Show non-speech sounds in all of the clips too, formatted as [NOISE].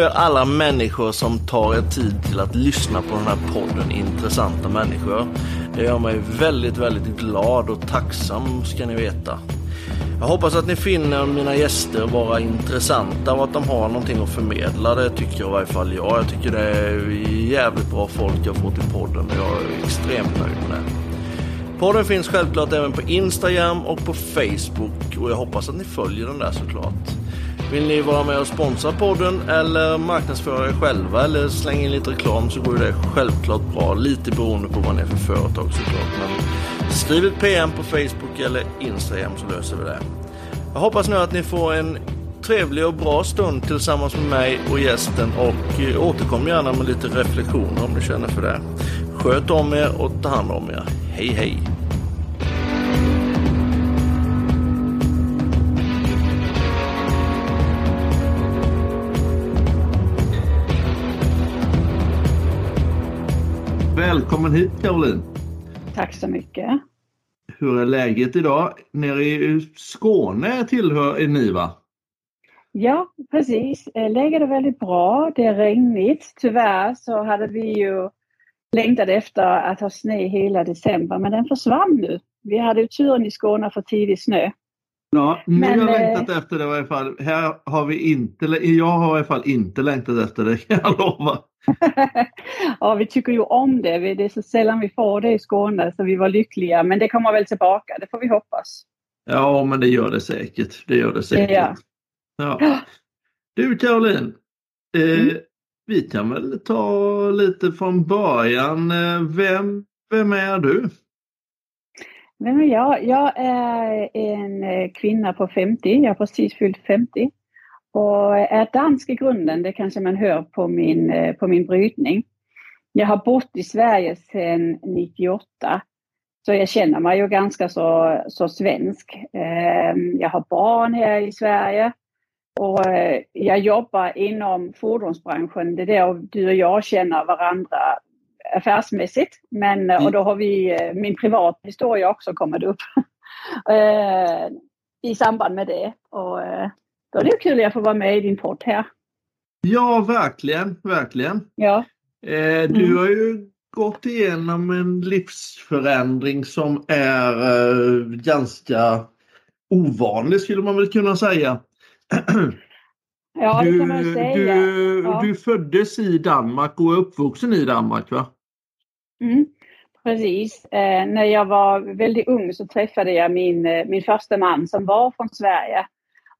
er alla människor som tar er tid till att lyssna på den här podden Intressanta människor. Det gör mig väldigt, väldigt glad och tacksam ska ni veta. Jag hoppas att ni finner mina gäster vara intressanta och att de har någonting att förmedla. Det tycker jag i varje fall jag. Jag tycker det är jävligt bra folk jag får till podden och jag är extremt nöjd med det. Podden finns självklart även på Instagram och på Facebook och jag hoppas att ni följer den där såklart. Vill ni vara med och sponsra podden eller marknadsföra er själva eller slänga in lite reklam så går det självklart bra. Lite beroende på vad ni är för företag såklart. Men skriv ett PM på Facebook eller Instagram så löser vi det. Jag hoppas nu att ni får en trevlig och bra stund tillsammans med mig och gästen och eh, återkom gärna med lite reflektioner om ni känner för det. Sköt om er och ta hand om er. Hej hej! Välkommen hit Caroline! Tack så mycket! Hur är läget idag? Nere i Skåne tillhör ni va? Ja, precis. Läget är väldigt bra. Det är regnigt. Tyvärr så hade vi ju längtat efter att ha snö hela december, men den försvann nu. Vi hade ju turen i Skåne för tidig snö. Ja, ni men, har längtat äh... efter det i varje fall. Här har vi inte, jag har i alla fall inte längtat efter det kan jag lova. [LAUGHS] ja, vi tycker ju om det. Det är så sällan vi får det i Skåne så vi var lyckliga. Men det kommer väl tillbaka, det får vi hoppas. Ja, men det gör det säkert. Det gör det säkert. Ja. ja. [GASPS] Du Caroline, eh, mm. vi kan väl ta lite från början. Eh, vem, vem är du? Vem är jag? Jag är en eh, kvinna på 50. Jag har precis fyllt 50 och är dansk i grunden, det kanske man hör på min, eh, på min brytning. Jag har bott i Sverige sedan 98, så jag känner mig ju ganska så, så svensk. Ehm, jag har barn här i Sverige och eh, jag jobbar inom fordonsbranschen. Det är där du och jag känner varandra affärsmässigt. Men, eh, och då har vi, min privata historia också kommit upp [LAUGHS] ehm, i samband med det. Och då är det kul att jag får vara med i din podd här. Ja, verkligen, verkligen. Ja. Eh, du mm. har ju gått igenom en livsförändring som är eh, ganska ovanlig skulle man väl kunna säga. [CLEARS THROAT] Ja, det kan man säga. Du, ja. du föddes i Danmark och är uppvuxen i Danmark va? Mm, precis. Eh, när jag var väldigt ung så träffade jag min, eh, min första man som var från Sverige.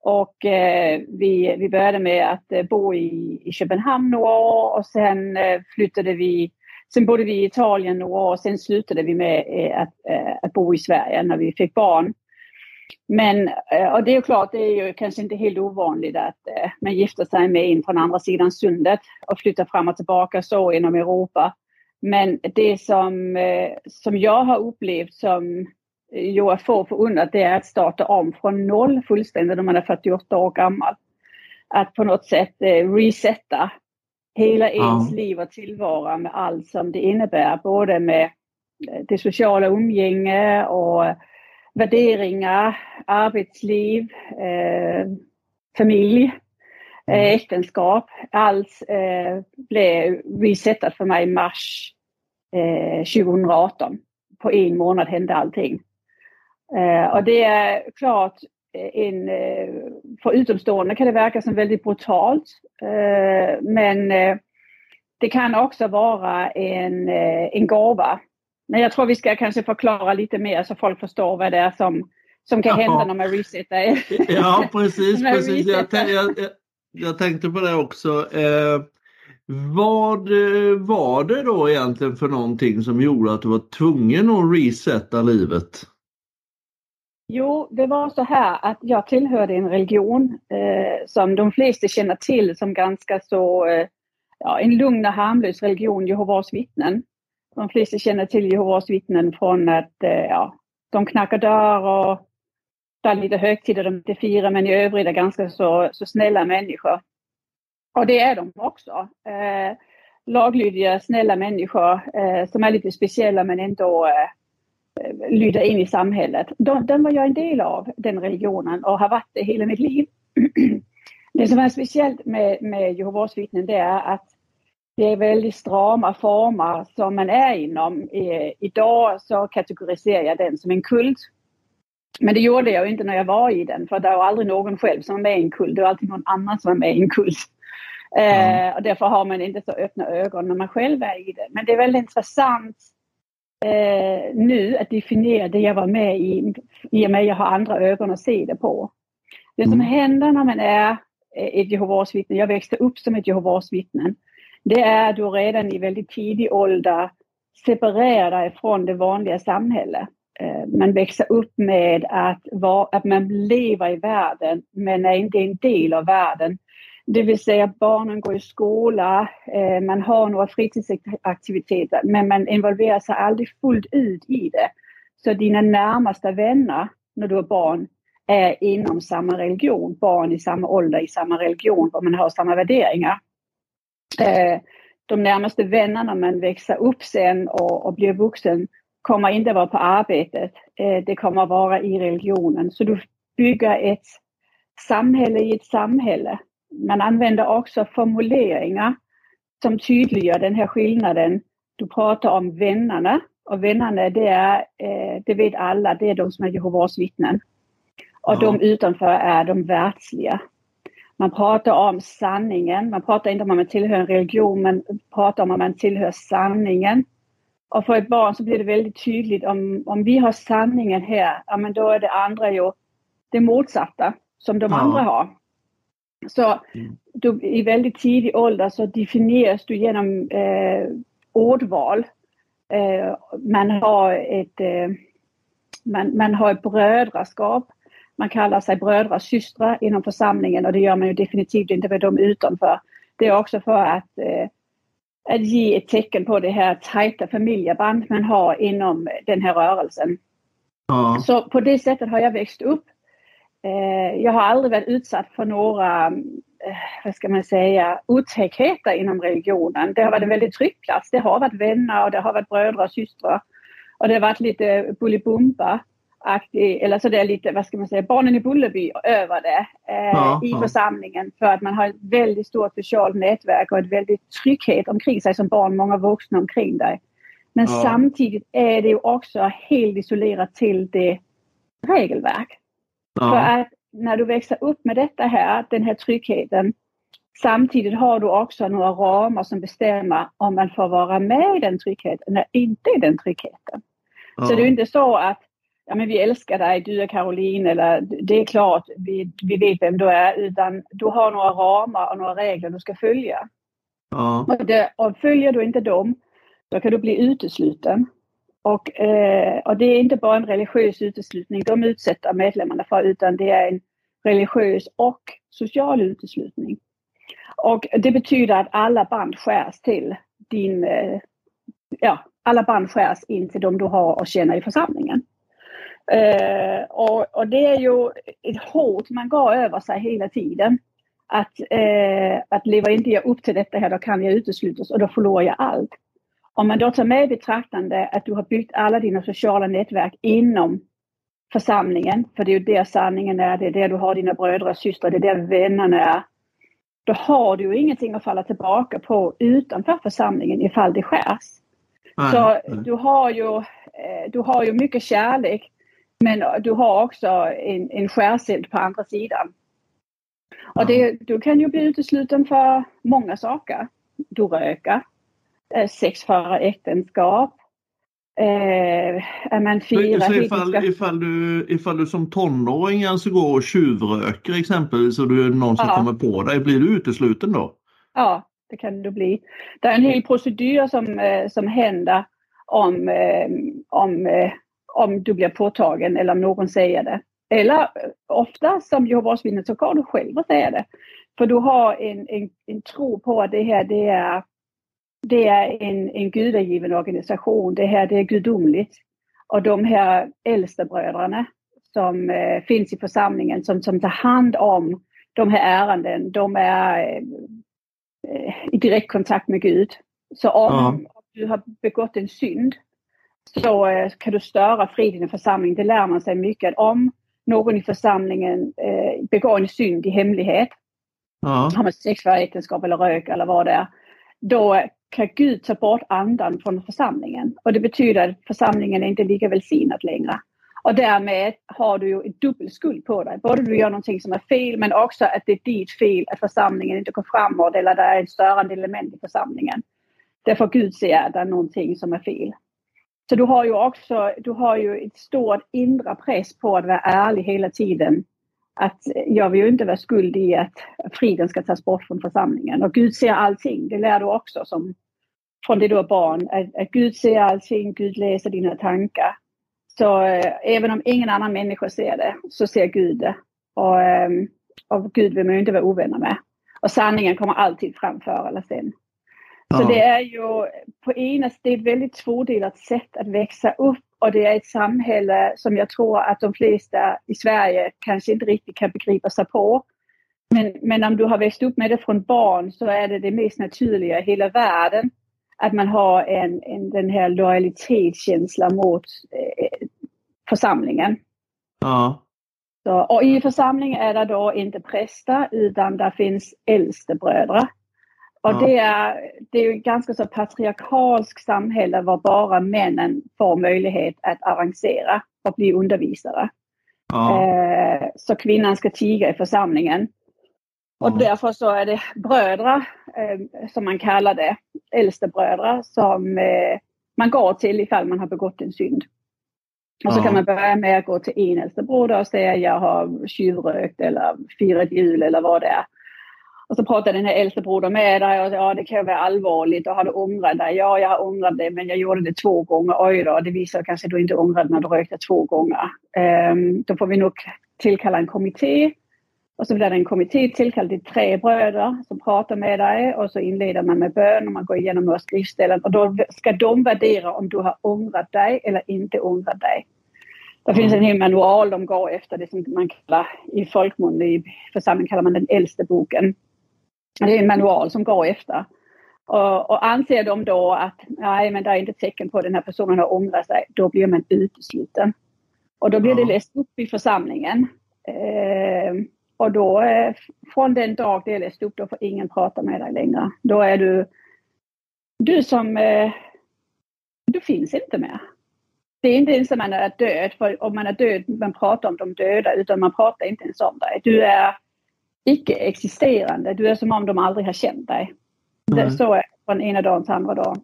Och eh, vi, vi började med att eh, bo i, i Köpenhamn några år och sen eh, flyttade vi Sen bodde vi i Italien några år och sen slutade vi med eh, att, eh, att bo i Sverige när vi fick barn. Men eh, och det är klart, det är ju kanske inte helt ovanligt att eh, man gifter sig med en från andra sidan sundet och flyttar fram och tillbaka så inom Europa. Men det som, eh, som jag har upplevt som Joa får förunnat det är att starta om från noll fullständigt när man är 48 år gammal. Att på något sätt eh, resetta hela ens ja. liv och tillvaro med allt som det innebär. Både med eh, det sociala umgänge och värderingar, arbetsliv, eh, familj, eh, mm. äktenskap. Allt eh, blev resetat för mig i mars eh, 2018. På en månad hände allting. Eh, och det är klart, eh, en, eh, för utomstående kan det verka som väldigt brutalt. Men det kan också vara en, en gåva. Men jag tror vi ska kanske förklara lite mer så folk förstår vad det är som, som kan hända ja. när man resetar. Ja [LAUGHS] precis, precis. Jag, jag, jag, tänkte på det också. Eh, vad var det då egentligen för någonting som gjorde att du var tvungen att resetta livet? Jo, det var så här att jag tillhörde en religion eh, som de flesta känner till som ganska så, eh, ja, en lugn och harmlös religion, Jehovas vittnen. De flesta känner till Jehovas vittnen från att eh, ja, de knackar dörr och det är lite högtider de inte firar men i övrigt är ganska så, så snälla människor. Och det är de också. Eh, laglydiga, snälla människor eh, som är lite speciella men ändå eh, lyda in i samhället. Den var jag en del av, den religionen, och har varit det hela mitt liv. [CLEARS THROAT] Det som är speciellt med, med Jehovas vittnen det är att det är väldigt strama former som man är inom. Idag så kategoriserar jag den som en kult. Men det gjorde jag inte när jag var i den för det var aldrig någon själv som var med i en kult. Det var alltid någon annan som var med i en kult. Mm. Eh, och därför har man inte så öppna ögon när man själv är i det. Men det är väldigt intressant eh, nu att definiera det jag var med i, i och med att jag har andra ögon att se det på. Det som mm. händer när man är ett Jehovas vittne, jag växte upp som ett Jehovas vittnen, det är att du redan i väldigt tidig ålder separerar dig från det vanliga samhället. Eh, man växer upp med att, var, att man lever i världen men är inte en del av världen. Det vill säga barnen går i skola, eh, man har några fritidsaktiviteter men man involverar sig aldrig fullt ut i det. Så dina närmaste vänner när du är barn är inom samma religion, barn i samma ålder i samma religion, och man har samma värderingar. Eh, de närmaste vännerna man växer upp sen och, och blir vuxen kommer inte vara på arbetet. Eh, det kommer vara i religionen. Så du bygger ett samhälle i ett samhälle. Man använder också formuleringar som tydliggör den här skillnaden. Du pratar om vännerna och vännerna det är, eh, det vet alla, det är de som är Jehovas vittnen. Och de utanför är de världsliga. Man pratar om sanningen, man pratar inte om att man tillhör en religion, man pratar om att man tillhör sanningen. Och för ett barn så blir det väldigt tydligt om, om vi har sanningen här, ja men då är det andra ju det motsatta som de ja. andra har. Så mm. du, i väldigt tidig ålder så definieras du genom eh, ordval. Eh, man har ett eh, man, man har ett brödraskap man kallar sig brödrar systrar inom församlingen och det gör man ju definitivt inte med dem utanför. Det är också för att, eh, att ge ett tecken på det här tajta familjeband man har inom den här rörelsen. Ja. Så på det sättet har jag växt upp. Eh, jag har aldrig varit utsatt för några, eh, vad ska man säga, otäckheter inom religionen. Det har varit en väldigt trygg plats. Det har varit vänner och det har varit bröder och systrar. Och det har varit lite bullybumpa aktig, eller så det är lite, vad ska man säga, barnen i Bullerby över det eh, ja, i ja. församlingen för att man har ett väldigt stort socialt nätverk och ett väldigt trygghet omkring sig som barn, många vuxna omkring dig. Men ja. samtidigt är det ju också helt isolerat till det regelverk. För att när du växer upp med detta här, den här tryggheten, samtidigt har du också några ramar som bestämmer om man får vara med i den tryggheten eller inte i den tryggheten. Så det är inte så att ja men vi älskar dig, du är Caroline eller det är klart, vi, vi vet vem du är, utan du har några ramar och några regler du ska följa. Ja. Och, det, och följer du inte dem, då kan du bli utesluten. Och, eh, och det är inte bara en religiös uteslutning de utsätter medlemmarna för, utan det är en religiös och social uteslutning. Och det betyder att alla band skärs till din, eh, ja, alla band skärs in till de du har och känner i församlingen. Eh, och, och, det är ju ett hot man går över sig hela tiden. Att, eh, att lever inte jag upp till detta här då kan jag uteslutas och då förlorar jag allt. Om man då tar med i betraktande att du har byggt alla dina sociala nätverk inom församlingen, för det är ju där sanningen är, det är där du har dina bröder och systrar, det är där vännerna är. Då har du ju ingenting att falla tillbaka på utanför församlingen ifall det skärs. Så du har ju, eh, du har ju mycket kärlek men du har också en, en skärseld på andra sidan. Och det, du kan ju bli utesluten för många saker. Du röker, eh, sex före äktenskap, Eh, man firar så ifall, ifall, du, ifall du som tonåring alltså går och tjuvröker exempelvis och du är någon som ja. kommer på dig, blir du utesluten då? Ja, det kan du bli. Det är en hel procedur som, eh, som händer om, eh, om om du blir påtagen eller om någon säger det. Eller ofta som Jehovas vittne så kan du själv säga det. För du har en, en, en tro på att det här det är, det är en, en gudagiven organisation. Det här det är gudomligt. Och de här äldsta bröderna som eh, finns i församlingen som, som tar hand om de här ärenden, de är eh, i direkt kontakt med Gud. Så om, ja. om du har begått en synd så eh, kan du störa friden i församlingen. Det lär man sig mycket om någon i församlingen eh, begår en synd i hemlighet ja. har man sex äktenskap eller rök eller vad det är, då kan Gud ta bort andan från församlingen. Och det betyder att församlingen är inte lika välsignad längre. Och därmed har du ju en dubbel skuld på dig. Både du gör någonting som är fel men också att det är ditt fel att församlingen inte går framåt eller det är ett störande element i församlingen. Därför Gud ser att det är någonting som är fel. Så du har ju också du har ju ett stort inre press på att vara ärlig hela tiden. Att jag vill ju inte vara skuld i att friden ska tas bort från församlingen. Och Gud ser allting, det lär du också som från det du är barn. Att, att Gud ser allting, Gud läser dina tankar. Så eh, även om ingen annan människa ser det så ser Gud det. Och, eh, och Gud vill man ju inte vara ovänner med. Och sanningen kommer alltid fram förr eller sen. Så ja. det är ju på ena det är ett väldigt tvådelat sätt att växa upp och det är ett samhälle som jag tror att de flesta i Sverige kanske inte riktigt kan begripa sig på. Men, men om du har växt upp med det från barn så är det det mest naturliga i hela världen att man har en, en, den här lojalitetskänslan mot eh, församlingen. Ja. Så, och i församlingen är det då inte präster utan det finns äldstebröder. Och ja. det, är, det är ett ganska så patriarkalskt samhälle var bara männen får möjlighet att avancera och bli undervisare. Ja. Eh, så kvinnan ska tiga i församlingen. Och mm. därför så är det bröder, eh, som man kallar det, äldste bröder som eh, man går till ifall man har begått en synd. Och så kan man börja med att gå till en äldste broder och säga jag har tjuvrökt eller firat jul eller vad det är. Och så pratar den här äldste brodern med dig och ja det kan vara allvarligt och har du ångrat dig? Ja jag har ångrat det men jag gjorde det två gånger. Oj då, det visar kanske du inte ångrade när du rökte två gånger. Um, då får vi nog tillkalla en kommitté och så blir det en kommitté tillkallad till tre bröder som pratar med dig och så inleder man med bön och man går igenom några skriftställen och då ska de värdera om du har ångrat dig eller inte ångrat dig. Det finns en hel manual de går efter, det som man kallar i folkmun, i församlingen kallar man den äldste boken. Det är en manual som går efter. Och, och anser de då att nej men det är inte tecken på att den här personen har ångrat sig, då blir man utesluten. Och då blir det läst upp i församlingen. Eh, och då, eh, från den dag det är läst upp, då får ingen prata med dig längre. Då är du, du som, eh, du finns inte mer. Det är inte ens att man är död, för om man är död, man pratar om de döda, utan man pratar inte ens om dig. Du är icke-existerande, du är som om de aldrig har känt dig. Mm. så är det från ena dagen till andra dagen.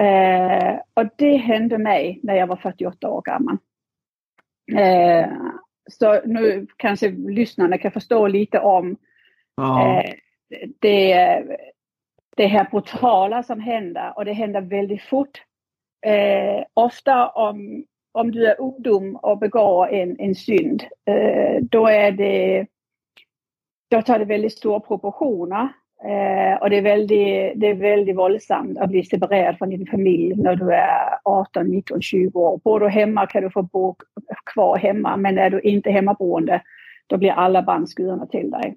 Eh, och det hände mig när jag var 48 år gammal. Eh, så nu kanske lyssnarna kan förstå lite om ja. eh, det, det här brutala som händer och det händer väldigt fort. Eh, ofta om, om du är ungdom och begår en, en synd, eh, då är det då tar det väldigt stora proportioner. Eh, och det är, väldigt, det är väldigt våldsamt att bli separerad från din familj när du är 18, 19, 20 år. Bor du hemma kan du få bo kvar hemma men är du inte hemmaboende då blir alla band skurna till dig.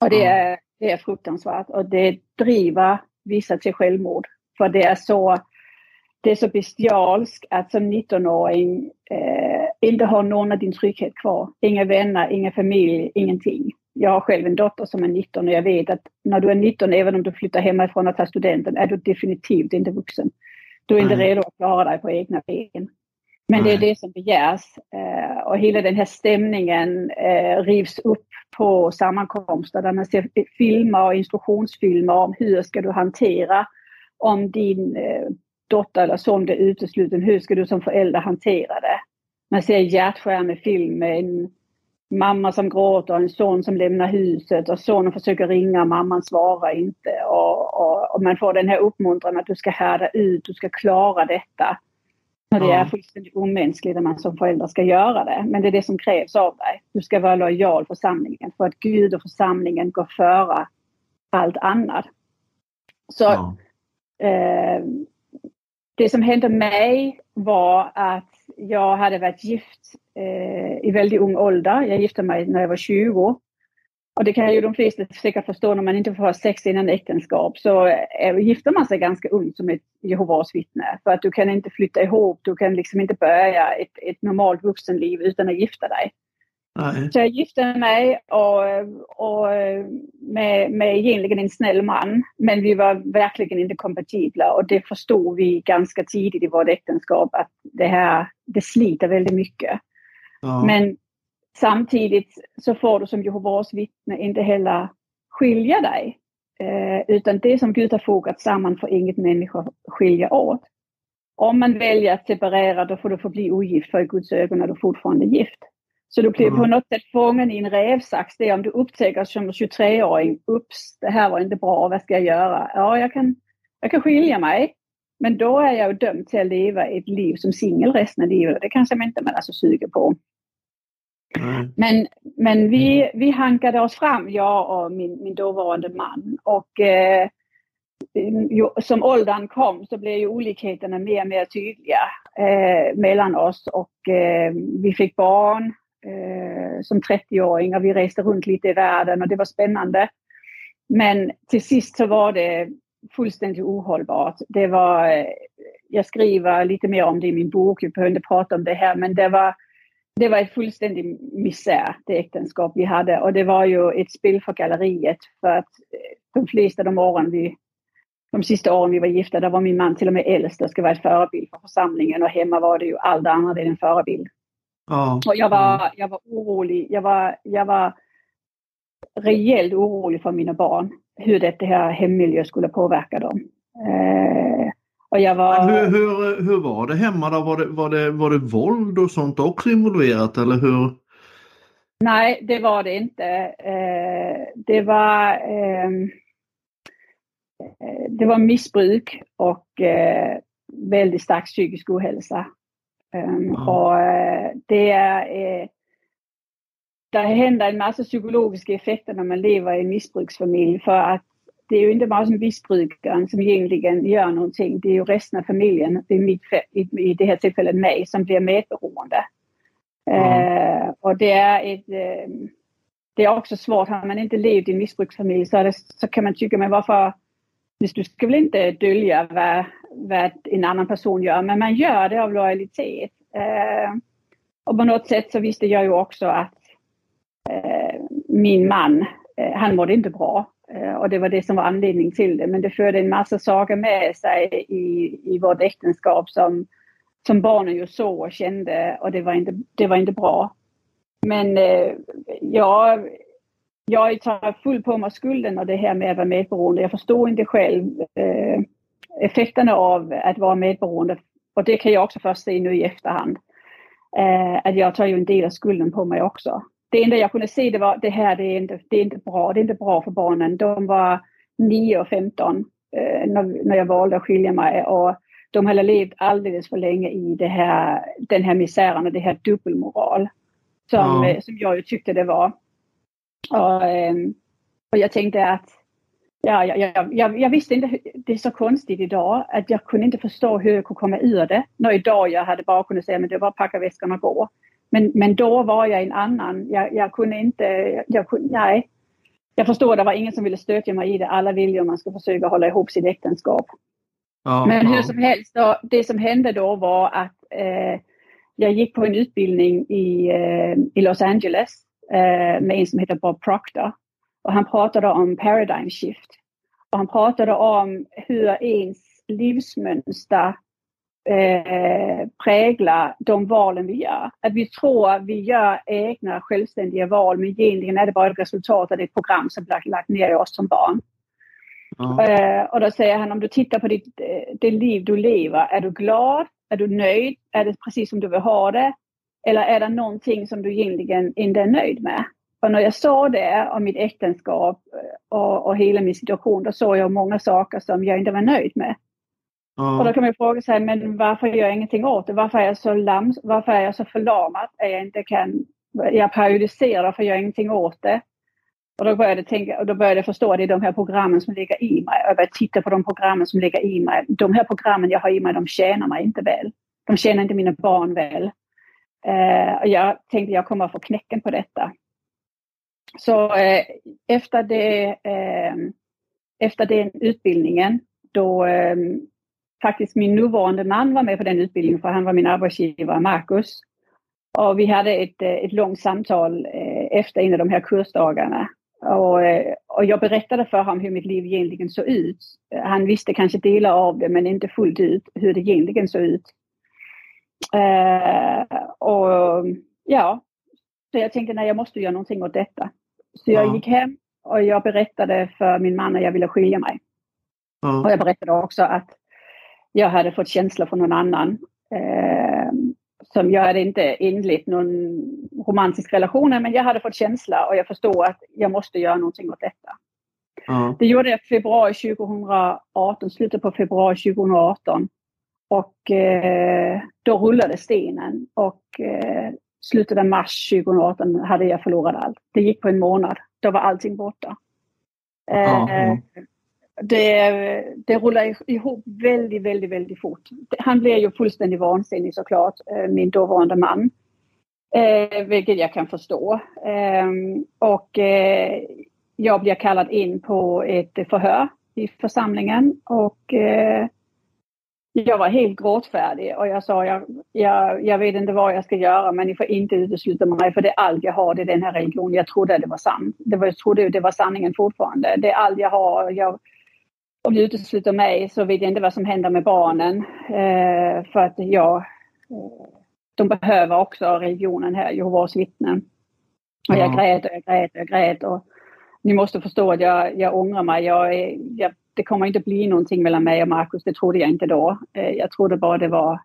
Och det är, det är fruktansvärt och det driver vissa till självmord. För det är så, det är så bestialskt att som 19-åring eh, inte ha någon av din trygghet kvar. Inga vänner, ingen familj, ingenting jag har själv en dotter som är 19 och jag vet att när du är 19, även om du flyttar hemifrån och tar studenten, är du definitivt inte vuxen. Du är inte redo att klara dig på egna ben. Men det är det som begärs eh, och hela den här stämningen eh, rivs upp på sammankomster där man ser filmer och instruktionsfilmer om hur ska du hantera om din eh, dotter eller son blir utesluten, hur ska du som förälder hantera det? Man ser hjärtskärmefilm med en mamma som gråter, en son som lämnar huset och sonen försöker ringa, mamman svarar inte. Och, och, och man får den här uppmuntran att du ska härda ut, du ska klara detta. Och det är fullständigt omänskligt att man som förälder ska göra det. Men det är det som krävs av dig. Du ska vara lojal församlingen för att Gud och församlingen går före allt annat. Så ja. eh, det som hände mig var att jag hade varit gift eh, i väldigt ung ålder. Jag gifte mig när jag var 20. Och det kan ju de flesta säkert förstå när man inte får ha sex innan äktenskap så eh, gifter man sig ganska ung som ett Jehovas vittne. För att du kan inte flytta ihop, du kan liksom inte börja ett, ett normalt vuxenliv utan att gifta dig. Nej. Så jag gifte mig och, och med, med egentligen en snäll man. Men vi var verkligen inte kompatibla och det förstod vi ganska tidigt i vårt äktenskap att det här, det sliter väldigt mycket. Ja. Men samtidigt så får du som Jehovas vittne inte heller skilja dig. Eh, utan det som Gud har fogat samman får inget människa skilja åt. Om man väljer att separera då får du förbli ogift för i Guds ögon är du fortfarande gift. Så du blir mm. på något sätt fången i en rävsax. Det är om du upptäcker som 23-åring, ups, det här var inte bra, vad ska jag göra? Ja, jag kan, jag kan skilja mig. Men då är jag dömd till att leva ett liv som singel resten av livet. Det kanske man inte man är så sugen på. Mm. Men, men vi, vi hankade oss fram, jag och min, min dåvarande man. Och eh, som åldern kom så blev ju olikheterna mer och mer tydliga eh, mellan oss och eh, vi fick barn eh, som 30-åring och Vi reste runt lite i världen och det var spännande. Men till sist så var det fullständigt ohållbart. Det var, eh, jag skriver lite mer om det i min bok, vi behöver inte prata om det här, men det var, det var ett fullständigt misär, det äktenskap vi hade. Och det var ju ett spel för galleriet för att eh, de flesta de åren vi de sista åren vi var gifta, där var min man till och med äldst och ska vara ett förebild för församlingen och hemma var det ju allt annat än en förebild. Ja. Och jag var, jag var orolig, jag var, jag var rejält orolig för mina barn, hur det här hemmiljö skulle påverka dem. Eh, och jag var... hur, hur, hur var det hemma då? Var det, var, det, var det våld och sånt också involverat eller hur? Nej, det var det inte. Eh, det var eh, Eh, det var missbruk och eh, väldigt stark psykisk ohälsa. Mm. Och eh, det är det händer en massa psykologiska effekter när man lever i en missbruksfamilj för att det är ju inte bara som missbrukaren som egentligen gör någonting, det är ju resten av familjen, i, mitt, i, i det här tillfället mig, som blir medberoende. Mm. Uh, och det är ett uh, det är också svårt, har man inte levt i en missbruksfamilj så, det, så kan man tycka, men varför du ska väl inte dölja vad, vad en annan person gör, men man gör det av lojalitet. Eh, och på något sätt så visste jag ju också att eh, min man, eh, han mådde inte bra. Eh, och det var det som var anledningen till det. Men det förde en massa saker med sig i, i vårt äktenskap som, som barnen ju såg och kände och det var inte, det var inte bra. Men eh, jag tar full på mig skulden av det här med att vara medberoende. Jag förstår inte själv eh, effekterna av att vara medberoende. Och det kan jag också först se nu i efterhand. Eh, att jag tar ju en del av skulden på mig också. Det enda jag kunde se det var det här, det är inte, det är inte bra. Det är inte bra för barnen. De var 9 och 15 eh, när, när jag valde att skilja mig. Och de hade levt alldeles för länge i det här, den här misären och det här dubbelmoral. Som, ja. som jag tyckte det var. Och, ehm, och jag tänkte att ja, jag, jag, jag, visste inte, det är så konstigt idag att jag kunde inte förstå hur jag kunde komma ur det. När idag jag hade bara kunnat säga men det var att packa väskan och gå. Men, men då var jag en annan. Jag, jag kunde inte, jag kunde, nej. Jag förstår, att det var ingen som ville stödja mig i det. Alla vill ju att man ska försöka hålla ihop sitt äktenskap. Ja, men hur ja. som helst, då, det som hände då var att eh, jag gick på en utbildning i, eh, i Los Angeles med en som heter Bob Proctor. Och han pratade om paradigm shift. Och han pratade om hur ens livsmönster eh, präglar de valen vi gör. Att vi tror att vi gör egna självständiga val men egentligen är det bara ett resultat av det program som blivit lagt ner i oss som barn. Mm. och då säger han om du tittar på ditt, eh, det liv du lever, är du glad? Är du nöjd? Är det precis som du vill ha det? Eller är det någonting som du egentligen inte är nöjd med? Och när jag såg det om mitt äktenskap eh, och, och hela min situation, då såg jag många saker som jag inte var nöjd med. Mm. Och då kan man fråga sig, men varför gör jag ingenting åt det? Varför är jag så lams, varför är jag så förlamad? Är jag inte kan, jag periodiserar, gör jag ingenting åt det? Och då började jag tänka, och då började jag förstå att det är de här programmen som ligger i mig. Jag började titta på de programmen som ligger i mig. De här programmen jag har i mig, de tjänar mig inte väl. De tjänar inte mina barn väl. Eh, jag tänkte jag kommer att få knäcken på detta. Så eh, efter, det, eh, efter den utbildningen då eh, faktiskt min nuvarande man var med på den utbildningen för han var min arbetsgivare Marcus. Och vi hade ett, eh, ett långt samtal eh, efter en av de här kursdagarna. Och, eh, och jag berättade för honom hur mitt liv egentligen såg ut. Han visste kanske delar av det men inte fullt ut hur det egentligen såg ut. Uh, och ja, så jag tänkte nej jag måste göra någonting åt detta. Så jag ja. gick hem och jag berättade för min man att jag ville skilja mig. Ja. Och jag berättade också att jag hade fått känslor från någon annan. Eh, som jag hade inte inlett någon romantisk relation men jag hade fått känsla och jag förstod att jag måste göra någonting åt detta. Ja. Det gjorde jag i februari 2018, slutet på februari 2018. Och eh, då rullade stenen och eh, slutet av mars 2018 hade jag förlorat allt. Det gick på en månad. Då var allting borta. Eh, det, det rullar ihop väldigt, väldigt, väldigt fort. Han blev ju fullständigt vansinnig såklart, eh, min dåvarande man. Eh, vilket jag kan förstå. Eh, och eh, jag blev kallad in på ett förhör i församlingen och eh, jag var helt gråtfärdig och jag sa jag, jag, jag vet inte vad jag ska göra men ni får inte utesluta mig för det är allt jag har, det är den här religionen. Jag trodde det var sant. Det var, jag trodde det var sanningen fortfarande. Det är allt jag har. Jag, om du utesluter mig så vet jag inte vad som händer med barnen. Eh, för att jag, eh, de behöver också religionen här, Jehovas vittnen. Och jag grät och jag grät och jag grät. Och ni måste förstå att jag, jag ångrar mig. Jag, jag det kommer inte bli någonting mellan mig och Markus, det trodde jag inte då. Eh, jag trodde bara det var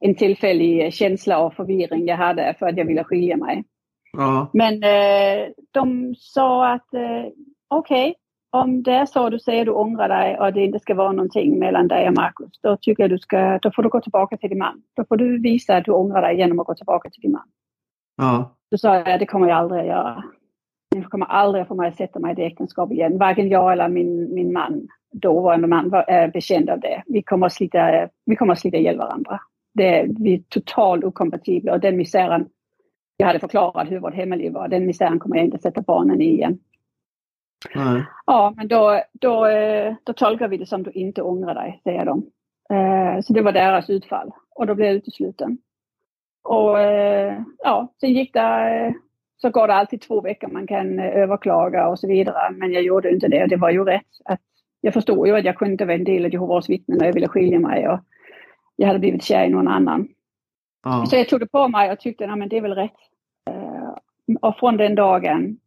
en tillfällig känsla av förvirring jag hade för att jag ville skilja mig. Ja. Men eh, de sa att eh, okej, okay, om det är så du säger du ångrar dig och det inte ska vara någonting mellan dig och Markus, då tycker jag du ska, då får du gå tillbaka till din man. Då får du visa att du ångrar dig genom att gå tillbaka till din man. Ja. Då sa jag, det kommer jag aldrig att göra. Ni kommer aldrig få mig att sätta mig i det äktenskap igen. Varken jag eller min, min man dåvarande man var är bekänd av det. Vi kommer att slita, vi kommer att slita ihjäl varandra. Det, vi är totalt okompatibla och den misären, jag hade förklarat hur vårt hemmaliv var, den misären kommer jag inte sätta barnen i igen. Nej. Ja, men då, då, då tolkar vi det som du inte ångrar dig, säger de. Eh, så det var deras utfall och då blev jag utesluten. Och eh, ja, sen gick det, så går det alltid två veckor man kan överklaga och så vidare. Men jag gjorde inte det och det var ju rätt att jag förstod ju att jag kunde inte vara en del av Jehovas vittnen och jag ville skilja mig och jag hade blivit kär i någon annan. Ja. Så jag tog det på mig och tyckte att det är väl rätt. Uh, och från den dagen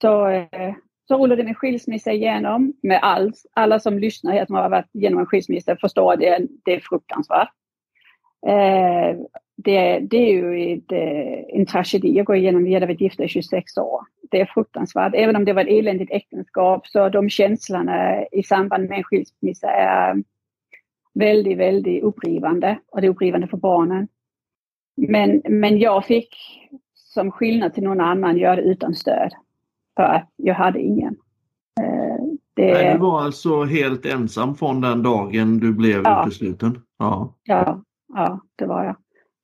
så, uh, så rullade min skilsmässa igenom med allt. Alla som lyssnar här som har varit igenom en skilsmässa förstår att det, det är fruktansvärt. Uh, det, det är ju ett, en tragedi att gå igenom. Vi hade varit gifta i 26 år. Det är fruktansvärt. Även om det var ett eländigt äktenskap så de känslorna i samband med en skilsmässa är väldigt, väldigt upprivande och det är upprivande för barnen. Men, men jag fick som skillnad till någon annan göra det utan stöd. För att jag hade ingen. Eh, det... Nej, du var alltså helt ensam från den dagen du blev ja. utesluten? Ja. ja, ja, det var jag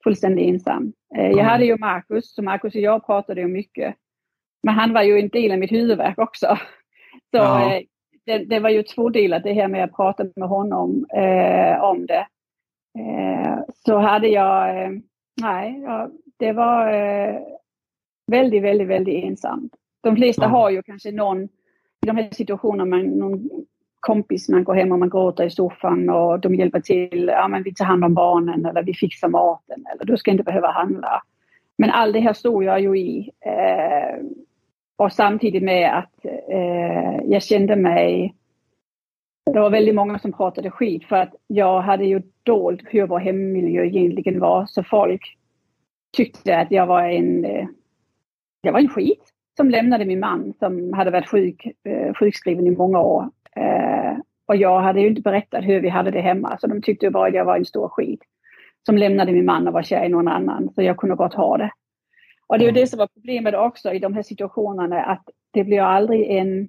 fullständigt ensam. Eh, jag hade ju Markus, så Markus och jag pratade ju mycket. Men han var ju en del av mitt huvudvärk också. [LAUGHS] Så ja. Eh, det, det, var ju tvådelat det här med att prata med honom eh, om det. Eh, så hade jag, eh, nej, ja, det var eh, väldigt, väldigt, väldigt ensamt. De flesta ja. har ju kanske någon, i de här situationerna, man, någon kompis man går hem och man gråter i soffan och de hjälper till. Ja, men vi tar hand om barnen eller vi fixar maten eller du ska inte behöva handla. Men allt det här stod jag ju i. Eh, och samtidigt med att eh, jag kände mig... Det var väldigt många som pratade skit för att jag hade ju dolt hur vår hemmiljö egentligen var. Så folk tyckte att jag var en... Eh, jag var en skit som lämnade min man som hade varit sjuk, eh, sjukskriven i många år. Eh, och jag hade ju inte berättat hur vi hade det hemma så de tyckte bara att jag var en stor skit. Som lämnade min man och var kär i någon annan så jag kunde gott ha det. Och det är ju det som var problemet också i de här situationerna att det blir aldrig en,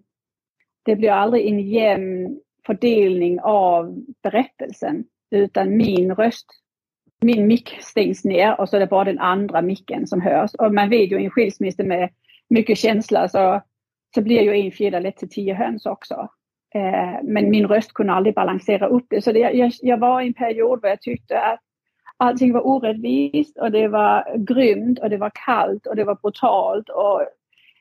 det blir aldrig en jämn fördelning av berättelsen utan min röst, min mick stängs ner och så är det bara den andra micken som hörs. Och man vet ju i en skilsmässa med mycket känsla så, så blir ju en fjäder lätt till tio höns också. Eh, men min röst kunde aldrig balansera upp det. Så det, jag, jag var i en period där jag tyckte att allting var orättvist och det var grymt och det var kallt och det var brutalt och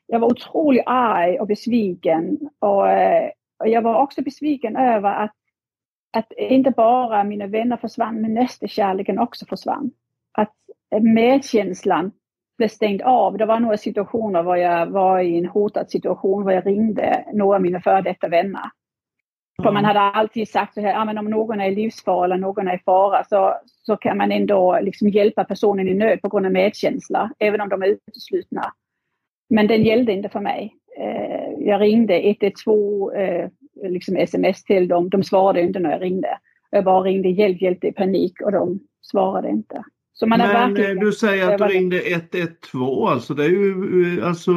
jag var otroligt arg och besviken och, eh, och jag var också besviken över att, att inte bara mina vänner försvann men nästekärleken också försvann. Att medkänslan blev stängd av. Det var några situationer där jag var i en hotad situation där jag ringde några av mina före detta vänner. För man hade alltid sagt så här, ja, men om någon är i livsfara eller någon är i fara så, så kan man ändå liksom hjälpa personen i nöd på grund av medkänsla, även om de är uteslutna. Men den gällde inte för mig. Eh, jag ringde 112, eh, liksom sms till dem. De svarade inte när jag ringde. Jag bara ringde hjälp, hjälp, i panik och de svarade inte. Så man Men eh, du säger att du ringde 112, alltså det är ju eh, alltså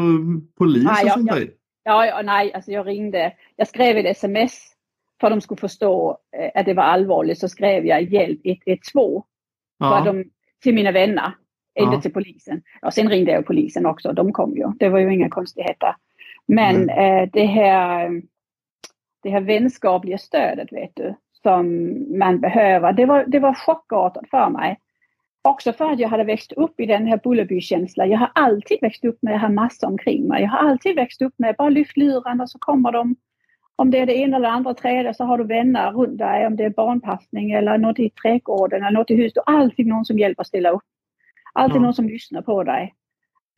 polis och sånt där? Ja, ja, nej, alltså jag ringde. Jag skrev ett sms för att de skulle förstå eh, att det var allvarligt så skrev jag hjälp 112 ja. de, till mina vänner, inte ja. till polisen. Ja, sen ringde jag polisen också, de kom ju. Det var ju inga konstigheter. Men mm. eh, det, här, det här vänskapliga stödet vet du, som man behöver, det var, det var chockartat för mig. Också för att jag hade växt upp i den här Bullerby-känslan. Jag har alltid växt upp med det här massa omkring mig. Jag har alltid växt upp med bara lyft luren och så kommer de. Om det är det ena eller andra trädet så har du vänner runt dig. Om det är barnpassning eller något i trädgården eller något i huset. Alltid någon som hjälper ställa upp. Alltid ja. någon som lyssnar på dig.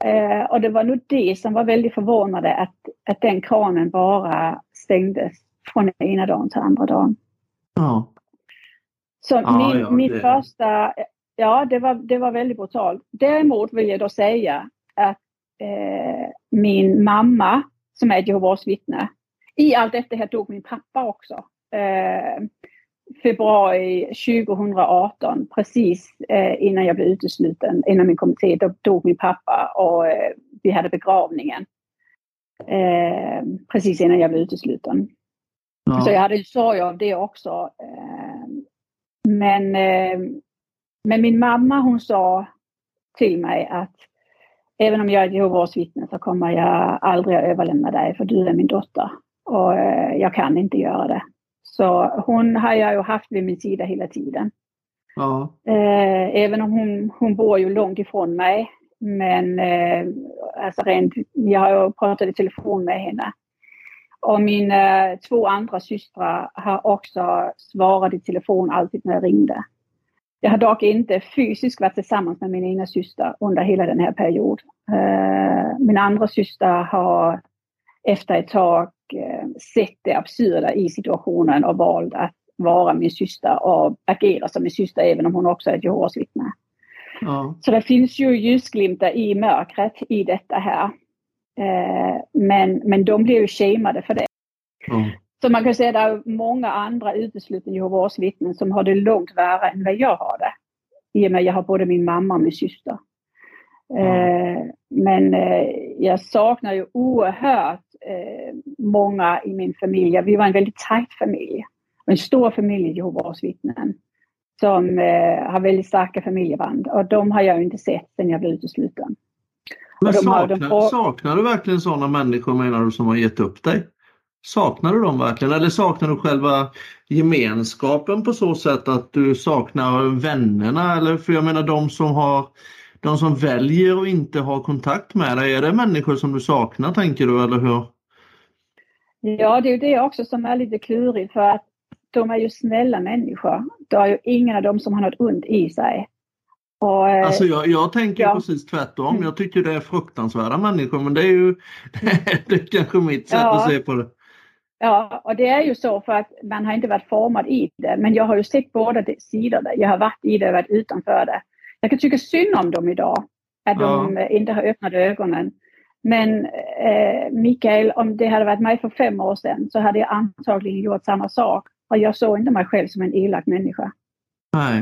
Eh, och det var nog det som var väldigt förvånande att, att den kranen bara stängdes från ena dagen till andra dagen. Ja. Så ja, min, ja, min första Ja, det var, det var väldigt brutalt. Däremot vill jag då säga att eh, min mamma, som är Jehovas vittne, i allt detta här dog min pappa också. Eh, februari 2018, precis eh, innan jag blev utesluten, innan min kommitté, då dog min pappa och eh, vi hade begravningen. Eh, precis innan jag blev utesluten. Ja. Så jag hade sorg av det också. Eh, men men min mamma hon sa till mig att även om jag är Jehovas vittne så kommer jag aldrig att överlämna dig för du är min dotter och eh, jag kan inte göra det. Så hon har jag ju haft vid min sida hela tiden. Ja. Eh, även om hon, hon bor ju långt ifrån mig. Men eh, alltså rent, jag har ju pratat i telefon med henne. Och mina två andra systrar har också svarat i telefon alltid när jag ringde. Jag har dock inte fysiskt varit tillsammans med min ena syster under hela den här perioden. Min andra syster har efter ett tag sett det absurda i situationen och valt att vara min syster och agera som min syster även om hon också är ett Jehovas vittne. Ja. Så det finns ju ljusglimtar i mörkret i detta här. Uh, men, men de blir ju shameade för det. Mm. Så man kan säga att det är många andra uteslutna Jehovas vittnen som har det långt värre än vad jag har det. I och med att jag har både min mamma och min syster. Mm. Eh, men eh, jag saknar ju oerhört eh, många i min familj. Vi var en väldigt tajt familj. En stor familj Jehovas vittnen. Som eh, har väldigt starka familjeband och de har jag inte sett sedan jag blev utesluten. Men saknar, saknar du verkligen sådana människor menar du som har gett upp dig? Saknar du dem verkligen eller saknar du själva gemenskapen på så sätt att du saknar vännerna? Eller för jag menar de som har de som väljer att inte ha kontakt med dig, är det människor som du saknar tänker du eller hur? Ja, det är ju det också som är lite klurigt för att de är ju snälla människor. Det är ju ingen av dem som har något ont i sig. Och, eh, alltså jag, jag tänker ja. precis tvärtom. Jag tycker det är fruktansvärda människor men det är ju [LAUGHS] det är kanske mitt sätt ja. att se på det. Ja, och det är ju så för att man har inte varit formad i det. Men jag har ju sett båda sidorna. Jag har varit i det och varit utanför det. Jag kan tycka synd om dem idag. Att ja. de inte har öppnat ögonen. Men eh, Mikael, om det hade varit mig för fem år sedan så hade jag antagligen gjort samma sak. Och jag såg inte mig själv som en elak människa.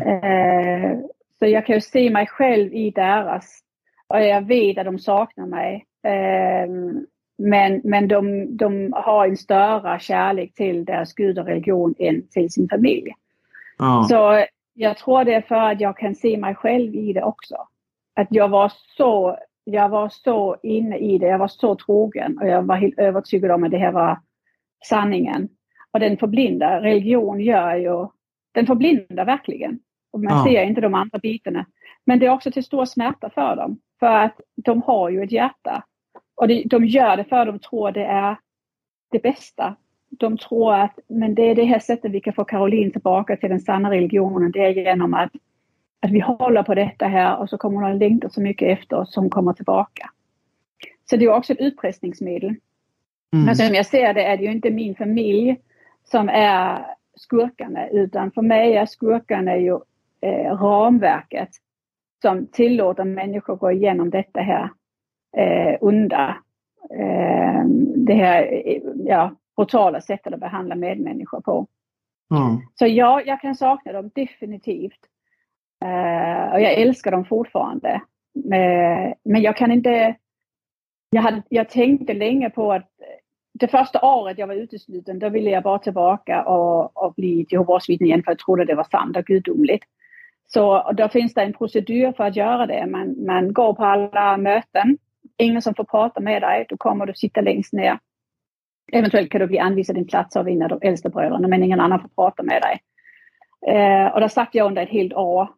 Eh, så jag kan ju se mig själv i deras. Och jag vet att de saknar mig. Eh, men, men de, de har en större kärlek till deras gud och religion än till sin familj. Ja. Så jag tror det är för att jag kan se mig själv i det också. Att jag var så, jag var så inne i det, jag var så trogen och jag var helt övertygad om att det här var sanningen. Och den förblindar, religion gör ju, den förblindar verkligen. och man ja. ser inte de andra bitarna. Men det är också till stor smärta för dem. För att de har ju ett hjärta. Och det, de gör det för att de tror det är det bästa. De tror att men det är det här sättet vi kan få Caroline tillbaka till den sanna religionen. Det är genom att, att vi håller på detta här och så kommer hon att längta så mycket efter oss som kommer tillbaka. Så det är också ett utpressningsmedel. Mm. Men som jag ser det är det ju inte min familj som är skurkarna utan för mig är skurkarna ju eh, ramverket som tillåter människor gå igenom detta här eh, onda, eh, det här ja, brutala sättet att behandla medmänniskor på. Mm. Så ja, jag kan sakna dem definitivt. Eh, och jag älskar dem fortfarande. Eh, men jag kan inte... Jag, hade, jag tänkte länge på att det första året jag var utesluten, då ville jag bara tillbaka och, och bli Jehovas vittne igen för jag trodde det var sant och gudomligt. Så då finns det en procedur för att göra det. Man, man går på alla möten. Ingen som får prata med dig. Du kommer att sitta längst ner. Eventuellt kan du bli anvisad din plats av en av de äldsta bröderna men ingen annan får prata med dig. Eh, och där satt jag under ett helt år.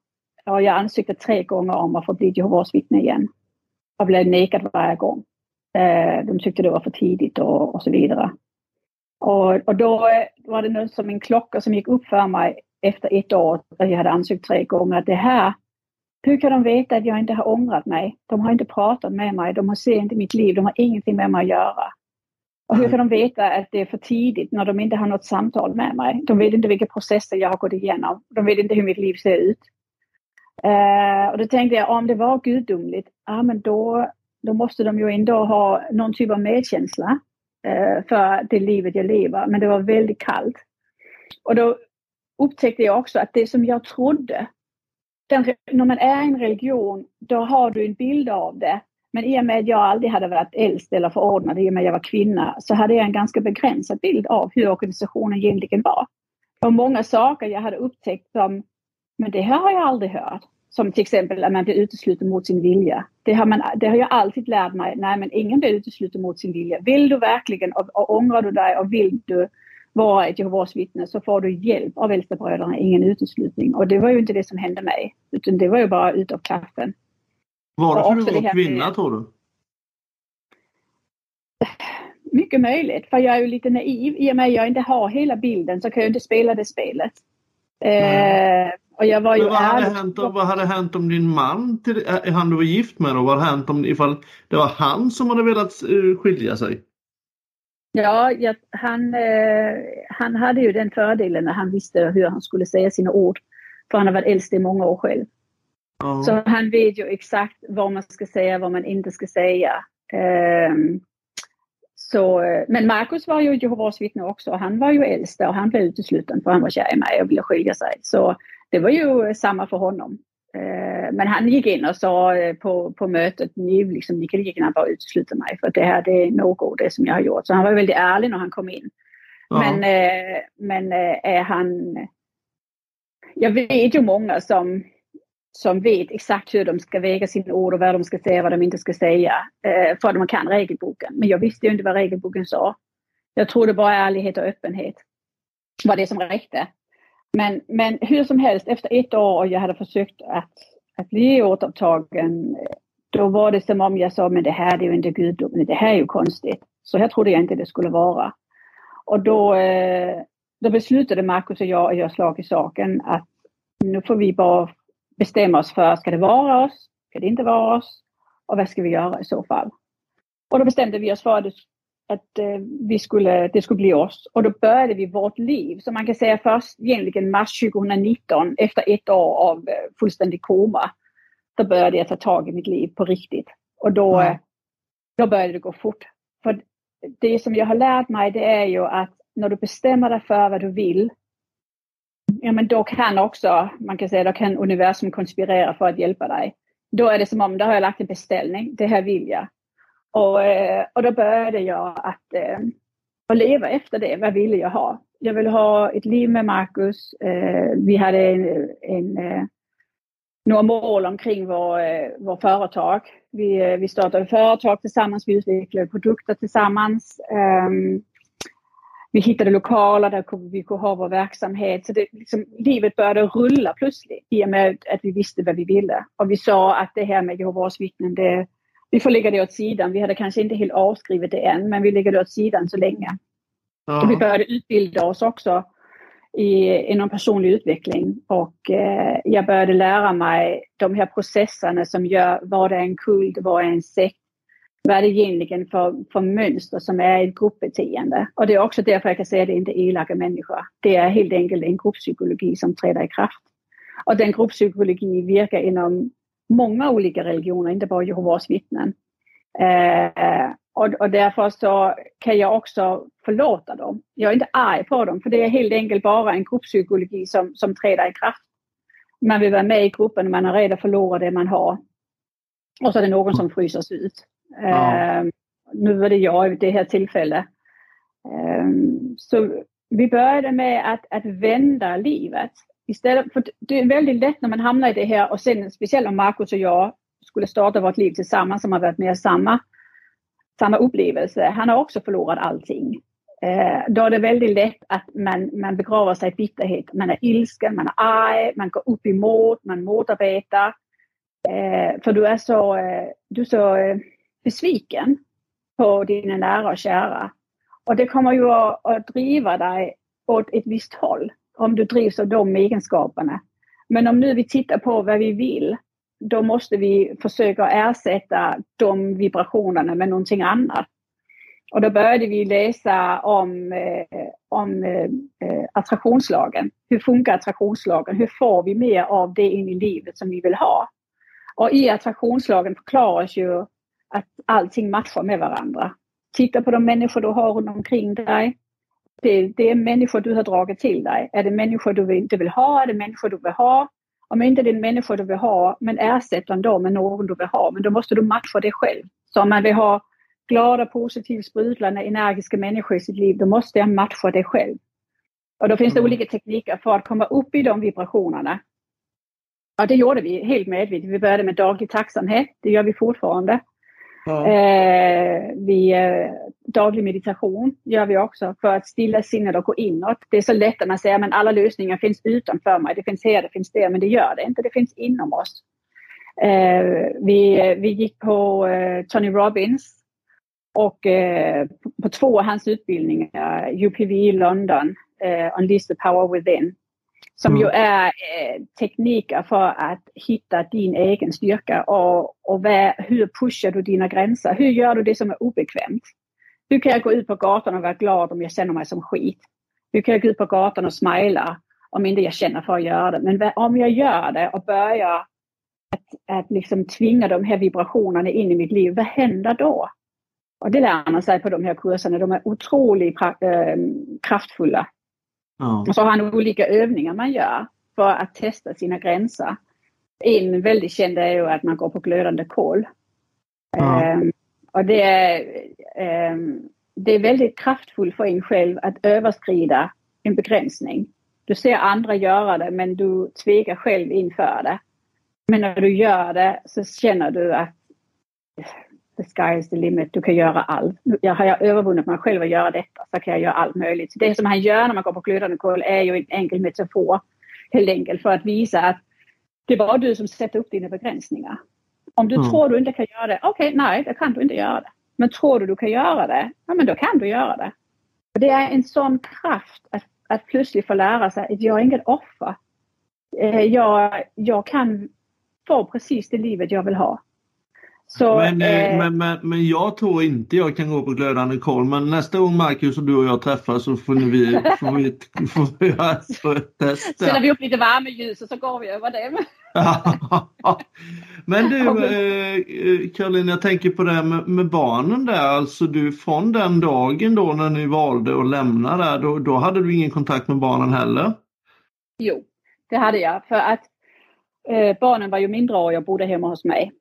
Och jag ansökte tre gånger om att få bli Jehovas vittne igen. Jag blev nekad varje gång. Eh, de tyckte det var för tidigt och, och så vidare. Och, och då eh, var det något som en klocka som gick upp för mig efter ett år, jag hade ansökt tre gånger, att det här, hur kan de veta att jag inte har ångrat mig? De har inte pratat med mig, de har ser inte mitt liv, de har ingenting med mig att göra. Och hur kan de veta att det är för tidigt när de inte har något samtal med mig? De vet inte vilka processer jag har gått igenom. De vet inte hur mitt liv ser ut. Uh, och då tänkte jag, om det var gudomligt, ja men då, då måste de ju ändå ha någon typ av medkänsla uh, för det livet jag lever. Men det var väldigt kallt. Och då upptäckte jag också att det som jag trodde, den, när man är en religion, då har du en bild av det. Men i och med att jag aldrig hade varit äldst eller förordnad, i och med att jag var kvinna, så hade jag en ganska begränsad bild av hur organisationen egentligen var. Och många saker jag hade upptäckt som, men det här har jag aldrig hört. Som till exempel att man blir utesluten mot sin vilja. Det har, man, det har jag alltid lärt mig. Nej, men ingen blir utesluten mot sin vilja. Vill du verkligen och, och ångrar du dig och vill du vara ett Jehovas vittne så får du hjälp av äldstebröderna, ingen uteslutning. Och det var ju inte det som hände mig. Utan det var ju bara utav kraften. Var det för att du var kvinna tror du? Mycket möjligt, för jag är ju lite naiv. I och med att jag inte har hela bilden så kan jag inte spela det spelet. Eh, och jag var ju vad, hade hänt, vad hade hänt om din man, till, han du var gift med, och vad hade hänt om ifall det var han som hade velat uh, skilja sig? Ja, jag, han, eh, han hade ju den fördelen när han visste hur han skulle säga sina ord. För han har varit äldst i många år själv. Så han vet ju exakt vad man ska säga, vad man inte ska säga. Eh, så, men Markus var ju Jehovas vittne också. Han var ju äldst och han blev utesluten för han var kär i mig och ville skilja sig. Så det var ju samma för honom. Eh, men han gick in och sa eh, på, på mötet, ni, liksom, ni kan lika gärna bara utesluta mig för det här det är något det som jag har gjort. Så han var väldigt ärlig när han kom in. Ja. Men, eh, men är han... Jag vet ju många som, som vet exakt hur de ska väga sina ord och vad de ska säga och vad de inte ska säga. Eh, för att man kan regelboken. Men jag visste ju inte vad regelboken sa. Jag trodde bara ärlighet och öppenhet var det som räckte. Men, men hur som helst, efter ett år och jag hade försökt att, att bli återupptagen, då var det som om jag sa, men det här är ju inte gudomligt, det här är ju konstigt. Så här trodde jag inte det skulle vara. Och då, eh, då beslutade Markus och jag och jag slag i saken att nu får vi bara bestämma oss för, ska det vara oss? Ska det inte vara oss? Och vad ska vi göra i så fall? Och då bestämde vi oss för att att eh, vi skulle, det skulle bli oss. Och då började vi vårt liv. Så man kan säga först egentligen mars 2019 efter ett år av eh, fullständig koma. Då började jag ta tag i mitt liv på riktigt. Och då, mm. då började det gå fort. För det som jag har lärt mig det är ju att när du bestämmer dig för vad du vill ja men då kan också, man kan säga, då kan universum konspirera för att hjälpa dig. Då är det som om, då har jag lagt en beställning, det här vill jag. Och, eh, och då började jag att, eh, att leva efter det. Vad ville jag ha? Jag ville ha ett liv med Marcus. Eh, vi hade en, en, några mål omkring vår, vår företag. Vi, vi startade företag tillsammans, vi utvecklade produkter tillsammans. Ehm, vi hittade lokaler där vi kunde ha vår verksamhet. Så det, liksom, livet började rulla plötsligt i och med att vi visste vad vi ville. Och vi sa att det här med Jehovas vittnen, det, vi får lägga det åt sidan. Vi hade kanske inte helt avskrivit det än, men vi lägger det åt sidan så länge. Ja. Och vi började utbilda oss också i, inom personlig utveckling och eh, jag började lära mig de här processerna som gör vad är en kult, vad är en sekt, vad är det egentligen för, för mönster som är ett gruppbeteende. Och det är också därför jag kan säga att det inte är elaka människor. Det är helt enkelt en grupppsykologi som träder i kraft. Och den grupppsykologi verkar inom många olika religioner, inte bara Jehovas vittnen. Eh, och, och därför så kan jag också förlåta dem. Jag är inte arg på dem för det är helt enkelt bara en grupppsykologi som, som träder i kraft. Man vill vara med i gruppen, man är rädd att förlora det man har. Och så är det någon som fryses ut. Ja. Ehm, nu var det jag i det här tillfället. Ehm, så vi började med att, att vända livet. Istället för det är väldigt lätt när man hamnar i det här och sen speciellt om Markus och jag skulle starta vårt liv tillsammans som har varit med samma, samma upplevelse. Han har också förlorat allting. Eh, då är det väldigt lätt att man, man begraver sig i bitterhet. Man är ilsken, man är arg, man går upp emot, man motarbetar. Eh, för du är så, eh, du är så eh, besviken på dina nära och kära. Och det kommer ju att, att driva dig åt ett visst håll om du drivs av de egenskaperna. Men om nu vi tittar på vad vi vill, då måste vi försöka ersätta de vibrationerna med någonting annat. Och då började vi läsa om, eh, om eh, attraktionslagen. Hur funkar attraktionslagen? Hur får vi mer av det in i livet som vi vill ha? Och i attraktionslagen förklaras ju att allting matchar med varandra. Titta på de människor du har runt omkring dig. Det, det, är människor du har dragit till dig. Är det människor du inte vill ha? Är det människor du vill ha? Om inte det är människor du vill ha, men ersätt dem med någon du vill ha. Men då måste du matcha det själv. Så om man vill ha glada, positivt sprudlande, energiska människor i sitt liv, då måste jag matcha det själv. Och då finns det mm. olika tekniker för att komma upp i de vibrationerna. Ja, det gjorde vi helt medvetet. Vi började med daglig tacksamhet. Det gör vi fortfarande. Ja. Eh, vi, eh, daglig meditation gör vi också för att stilla sinnet och gå inåt. Det är så lätt att man säger att alla lösningar finns utanför mig. Det finns här, det finns där, men det gör det inte. Det finns inom oss. Eh, vi, vi gick på eh, Tony Robbins och eh, på två av hans utbildningar, UPV i London, eh, Unleash the Power Within. Som mm. ju är eh, tekniker för att hitta din egen styrka och, och vad, hur pushar du dina gränser? Hur gör du det som är obekvämt? Hur kan jag gå ut på gatan och vara glad om jag känner mig som skit? Hur kan jag gå ut på gatan och smila om inte jag känner för att göra det? Men om jag gör det och börjar att, att liksom tvinga de här vibrationerna in i mitt liv, vad händer då? Och det lär man sig på de här kurserna. De är otroligt äh, kraftfulla. Ja. Och så har han olika övningar man gör för att testa sina gränser. En väldigt känd är ju att man går på glödande kol. Ja. Um, och det är, um, det är väldigt kraftfullt för en själv att överskrida en begränsning. Du ser andra göra det men du tvekar själv inför det. Men när du gör det så känner du att the sky is the limit, du kan göra allt. Jag har jag övervunnit mig själv att göra detta så kan jag göra allt möjligt. Så det som han gör när man går på glödande kol är ju en enkel metafor helt enkelt för att visa att det är bara du som sätter upp dina begränsningar. Om du mm. tror du inte kan göra det, okej, okay, nej, då kan du inte göra det. Men tror du du kan göra det, ja men då kan du göra det. Och det är en sån kraft att, att plötsligt få lära sig att jag är inget offer. Eh, jag, jag kan få precis det livet jag vill ha. Så, men, eh, eh, men, men, men jag tror inte jag kan gå på glödande kol. Men nästa gång Marcus och du och jag träffas så får vi, [LAUGHS] får vi, får vi göra ett test. Ställer vi upp lite värmeljus och så går vi över det. [LAUGHS] men du [LAUGHS] eh, Caroline, jag tänker på det här med, med, barnen där. Alltså du från den dagen då när ni valde att lämna där, då, då hade du ingen kontakt med barnen heller? Jo, det hade jag. För att eh, barnen var ju minderåriga och bodde hemma hos mig.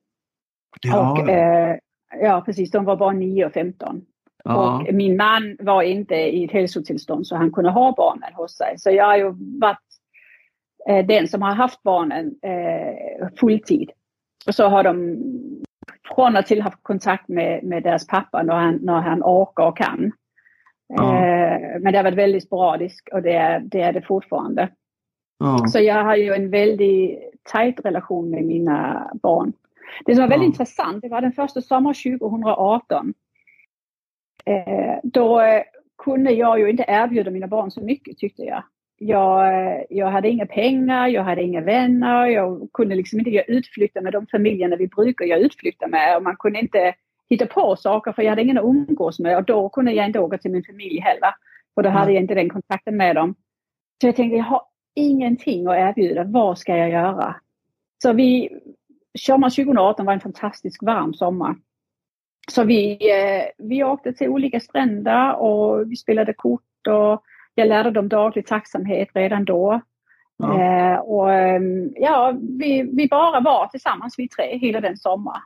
Ja. Och, eh, ja, precis. De var bara 9 och 15. Ja. Och min man var inte i ett hälsotillstånd så han kunde ha barnen hos sig. Så jag har ju varit eh, den som har haft barnen eh, fulltid. Och så har de från och till haft kontakt med, med deras pappa när han, när han orkar och kan. Ja. Eh, men det har varit väldigt sporadiskt och det är det, är det fortfarande. Ja. Så jag har ju en väldigt tajt relation med mina barn. Det som var väldigt ja. intressant, det var den första sommaren 2018. Eh, då kunde jag ju inte erbjuda mina barn så mycket tyckte jag. Jag, jag hade inga pengar, jag hade inga vänner, jag kunde liksom inte göra utflykter med de familjerna vi brukar göra utflykter med. Och man kunde inte hitta på saker för jag hade ingen att umgås med och då kunde jag inte åka till min familj heller. För då hade jag inte den kontakten med dem. Så jag tänkte, jag har ingenting att erbjuda, vad ska jag göra? Så vi, sommaren 2018 var en fantastisk varm sommar. Så vi, eh, vi åkte till olika stränder och vi spelade kort och jag lärde dem daglig tacksamhet redan då. Ja. Eh, och ehm, ja, vi, vi bara var tillsammans vi tre hela den sommaren.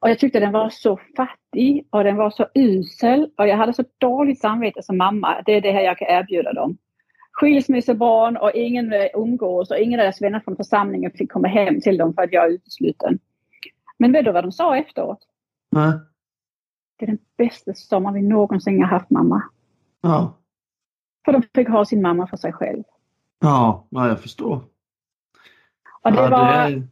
Och jag tyckte den var så fattig och den var så usel och jag hade så dåligt samvete som mamma. Det är det här jag kan erbjuda dem. Skilsmässobarn och ingen umgås och ingen av deras vänner från församlingen fick komma hem till dem för att jag är utesluten. Men vet du vad de sa efteråt? Nej. Det är den bästa sommar vi någonsin har haft mamma. Ja. För de fick ha sin mamma för sig själv. Ja, ja jag förstår. Och det ja, var, det...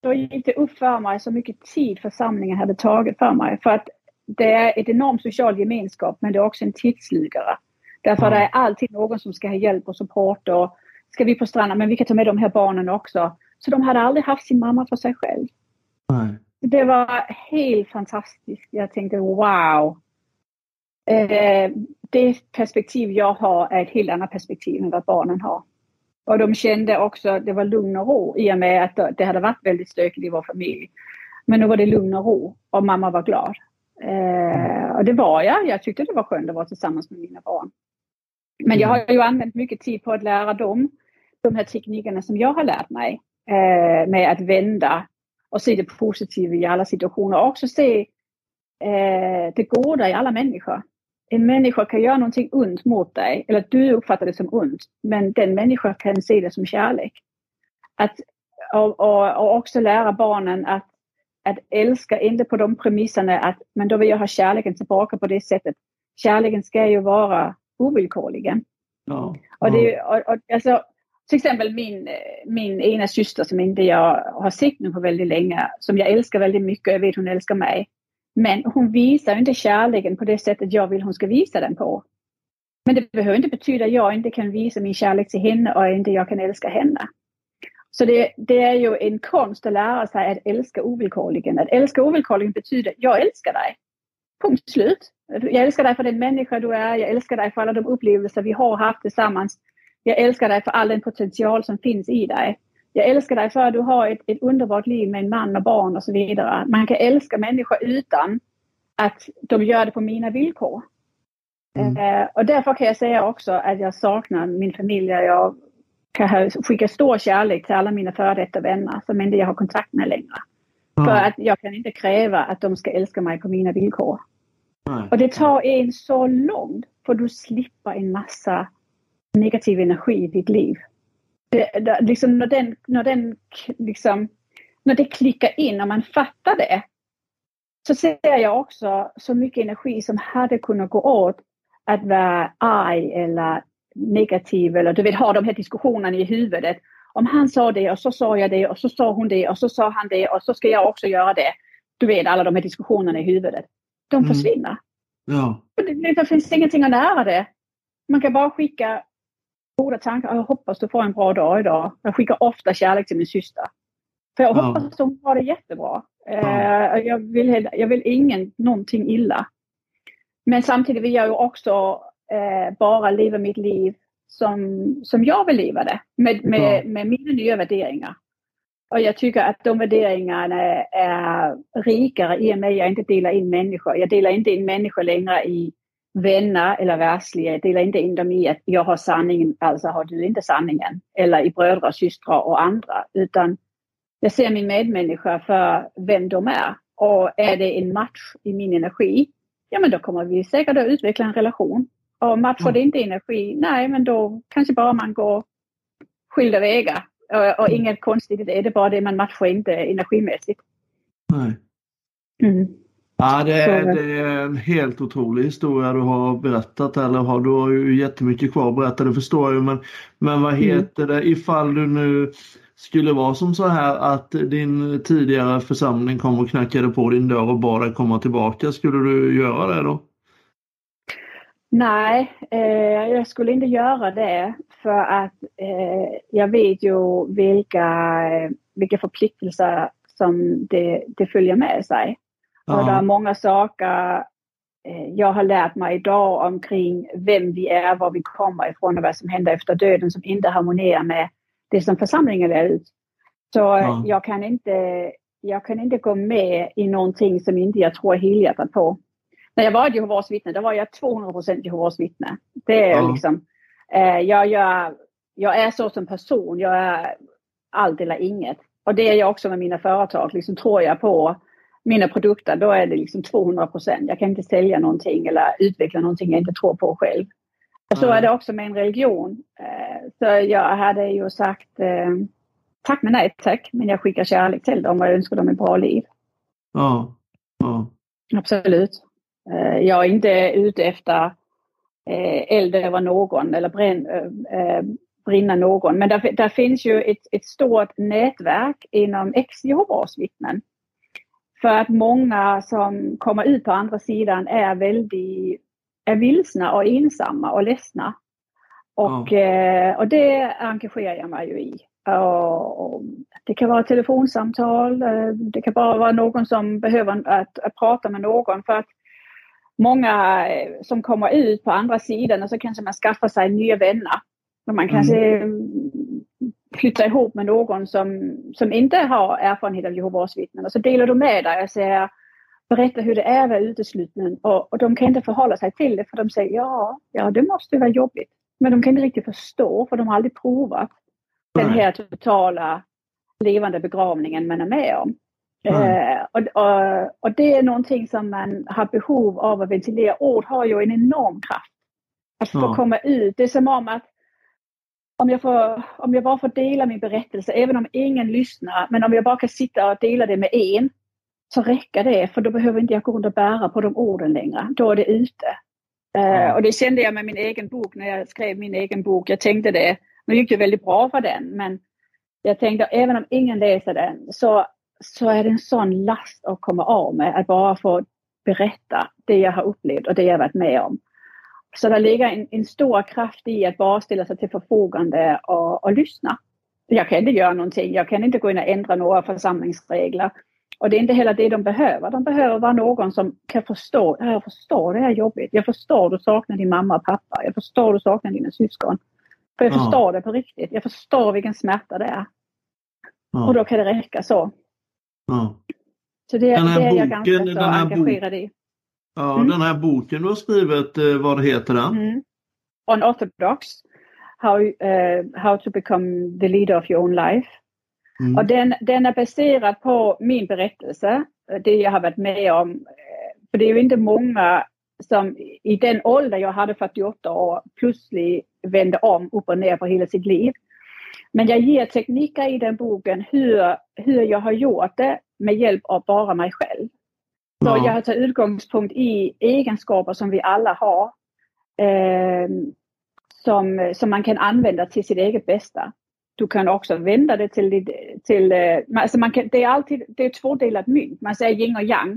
Då gick det upp för mig så mycket tid församlingen hade tagit för mig. För att det är ett enormt social gemenskap men det är också en tidslugare. Därför ja. det är alltid någon som ska ha hjälp och support och ska vi på stranden men vi kan ta med de här barnen också. Så de hade aldrig haft sin mamma för sig själv. Nej. Det var helt fantastiskt. Jag tänkte wow. Eh, det perspektiv jag har är ett helt annat perspektiv än vad barnen har. Och de kände också att det var lugn och ro i och med att det hade varit väldigt stökigt i vår familj. Men nu var det lugn och ro och mamma var glad. Eh, och det var jag. Jag tyckte det var skönt att vara tillsammans med mina barn. Men jag har ju använt mycket tid på att lära dem de här teknikerna som jag har lärt mig. Eh, med att vända och se det positiva i alla situationer och också se eh, det goda i alla människor en människa kan göra någonting ont mot dig, eller du uppfattar det som ont, men den människan kan se det som kärlek. Att, och, och, och också lära barnen att, att älska, inte på de premisserna att men då vill jag ha kärleken tillbaka på det sättet. Kärleken ska ju vara ovillkorligen. Ja, Och det, och, och, alltså, till exempel min, min ena syster som inte jag har sett nu på väldigt länge, som jag älskar väldigt mycket, jag vet hon älskar mig. Men hon visar inte kärleken på det sättet jag vill hon ska visa den på. Men det behöver inte betyda att jag inte kan visa min kärlek till henne och inte jag kan älska henne. Så det, det är ju en konst att lära sig att älska ovillkorligen. Att älska ovillkorligen betyder jag älskar dig. Punkt slut. Jag älskar dig för den människa du är. Jag älskar dig för alla de upplevelser vi har haft tillsammans. Jag älskar dig för all den potential som finns i dig jag älskar dig för att du har ett, ett underbart liv med en man och barn och så vidare. Man kan älska människor utan att de gör det på mina villkor. Mm. Eh, och därför kan jag säga också att jag saknar min familj. Jag kan skicka stor kärlek till alla mina före detta vänner som inte jag har kontakt med längre. Mm. För att jag kan inte kräva att de ska älska mig på mina villkor. Nej. Och det tar en så långt för du slipper en massa negativ energi i ditt liv det, det, liksom när den, när den liksom, när det klickar in, när man fattar det, så ser jag också så mycket energi som hade kunnat gå åt att vara arg eller negativ eller du vet ha de här diskussionerna i huvudet. Om han sa det och så sa jag det och så sa hon det och så sa han det och så ska jag också göra det. Du vet alla de här diskussionerna i huvudet. De mm. försvinner. Ja. Det, det finns ingenting att nära det. Man kan bara skicka goda tankar. Jag hoppas du får en bra dag idag. Jag skickar ofta kärlek till min syster. För jag hoppas att hon har det jättebra. Ja. Eh, jag, vill, jag vill ingen någonting illa. Men samtidigt vill jag ju också eh, bara leva mitt liv som, som jag vill leva det. Med, med, med mina nya värderingar. Och jag tycker att de värderingarna är rikare i och med att jag inte delar in människor. Jag delar inte in människor längre i vänner eller världsliga. Jag delar inte in dem i att jag har sanningen, alltså har du inte sanningen. Eller i bröder, systrar och andra. Utan jag ser min medmänniska för vem de är. Och är det en match i min energi, ja men då kommer vi säkert att utveckla en relation. Och matchar det inte energi, nej men då kanske bara man går skilda vägar. Och, och inget konstigt det, det är bara det man matchar inte energimässigt. Nej. Mm. Ja, det är, det är, en helt otrolig historia du har berättat. Eller har, du har ju jättemycket kvar att berätta, det förstår jag. Men, men vad mm. heter mm. det, ifall du nu skulle vara som så här att din tidigare församling kom och knackade på din dörr och bad dig komma tillbaka, skulle du göra det då? Nej, eh, jag skulle inte göra det för att eh, jag vet ju vilka, vilka förpliktelser som det, det följer med sig. Ja. Och det är många saker eh, jag har lärt mig idag omkring vem vi är, var vi kommer ifrån och vad som händer efter döden som inte harmonerar med det som församlingen lär ut. Så ja. jag, kan inte, jag kan inte gå med i någonting som inte jag tror helhjärtat på. När jag var Jehovas vittne, då var jag 200 procent Jehovas vittne. Det är ja. liksom, eh, jag, jag, jag är så som person, jag är allt eller inget. Och det är jag också med mina företag. Liksom, tror jag på mina produkter, då är det liksom 200 procent. Jag kan inte sälja någonting eller utveckla någonting jag inte tror på själv. Och så mm. är det också med en religion. Eh, så jag hade ju sagt eh, tack men nej tack, men jag skickar kärlek till dem och jag önskar dem ett bra liv. Ja. ja. Absolut. Eh, jag är inte ute efter eld över någon eller bränn, brinna någon. Men där, där finns ju ett, ett stort nätverk inom ex-Jehovas vittnen. För att många som kommer ut på andra sidan är väldigt är vilsna och ensamma och ledsna. Och, ja. eh, och det engagerar jag mig ju i. Och, det kan vara telefonsamtal, eh, det kan bara vara någon som behöver att, att prata med någon för att många eh, som kommer ut på andra sidan så kanske man skaffar sig nya vänner. Man kanske mm. flyttar ihop med någon som, som inte har erfarenhet av Jehovas vittnen och så delar du med dig och säger berätta hur det är att vara utesluten och, och de kan inte förhålla sig till det för de säger ja, ja det måste vara jobbigt. Men de kan inte riktigt förstå för de har aldrig provat den här totala levande begravningen man är med om. Eh, och, och, och, det är någonting som man har behov av att ventilera. Ord har ju en enorm kraft. Att få ja. komma ut. Det är som om att om jag, får, om jag bara får dela min berättelse, även om ingen lyssnar, men om jag bara kan sitta och dela det med en, så räcker det för då behöver inte jag gå runt och bära på de orden längre. Då är det ute. Uh, och det kände jag med min egen bok när jag skrev min egen bok. Jag tänkte det, nu gick det väldigt bra för den men jag tänkte även om ingen läser den så, så är det en sån last att komma av med att bara få berätta det jag har upplevt och det jag varit med om. Så det ligger en, en stor kraft i att bara ställa sig till förfogande och, och lyssna. Jag kan inte göra någonting, jag kan inte gå in och ändra några församlingsregler. Och det är inte heller det de behöver. De behöver vara någon som kan förstå. Jag förstår det här jobbigt. Jag förstår du saknar din mamma och pappa. Jag förstår du saknar dina syskon. För jag ja. förstår det på riktigt. Jag förstår vilken smärta det är. Ja. Och då kan det räcka så. Ja. Så det, det är jag ganska så engagerad i. Ja, mm. den här boken du har skrivit, eh, vad heter den? Mm. Unorthodox. How, uh, how to become the leader of your own life. Mm. Och den, den är baserad på min berättelse, det jag har varit med om. För det är ju inte många som i den ålder jag hade 48 år plötsligt vände om upp och ner på hela sitt liv. Men jag ger tekniker i den boken hur, hur jag har gjort det med hjälp av bara mig själv. Så ja. jag tagit utgångspunkt i egenskaper som vi alla har. Eh, som, som man kan använda till sitt eget bästa du kan också vända det till, till eh, alltså man kan, det är alltid det är tvådelat mynt. Man säger yin och yang.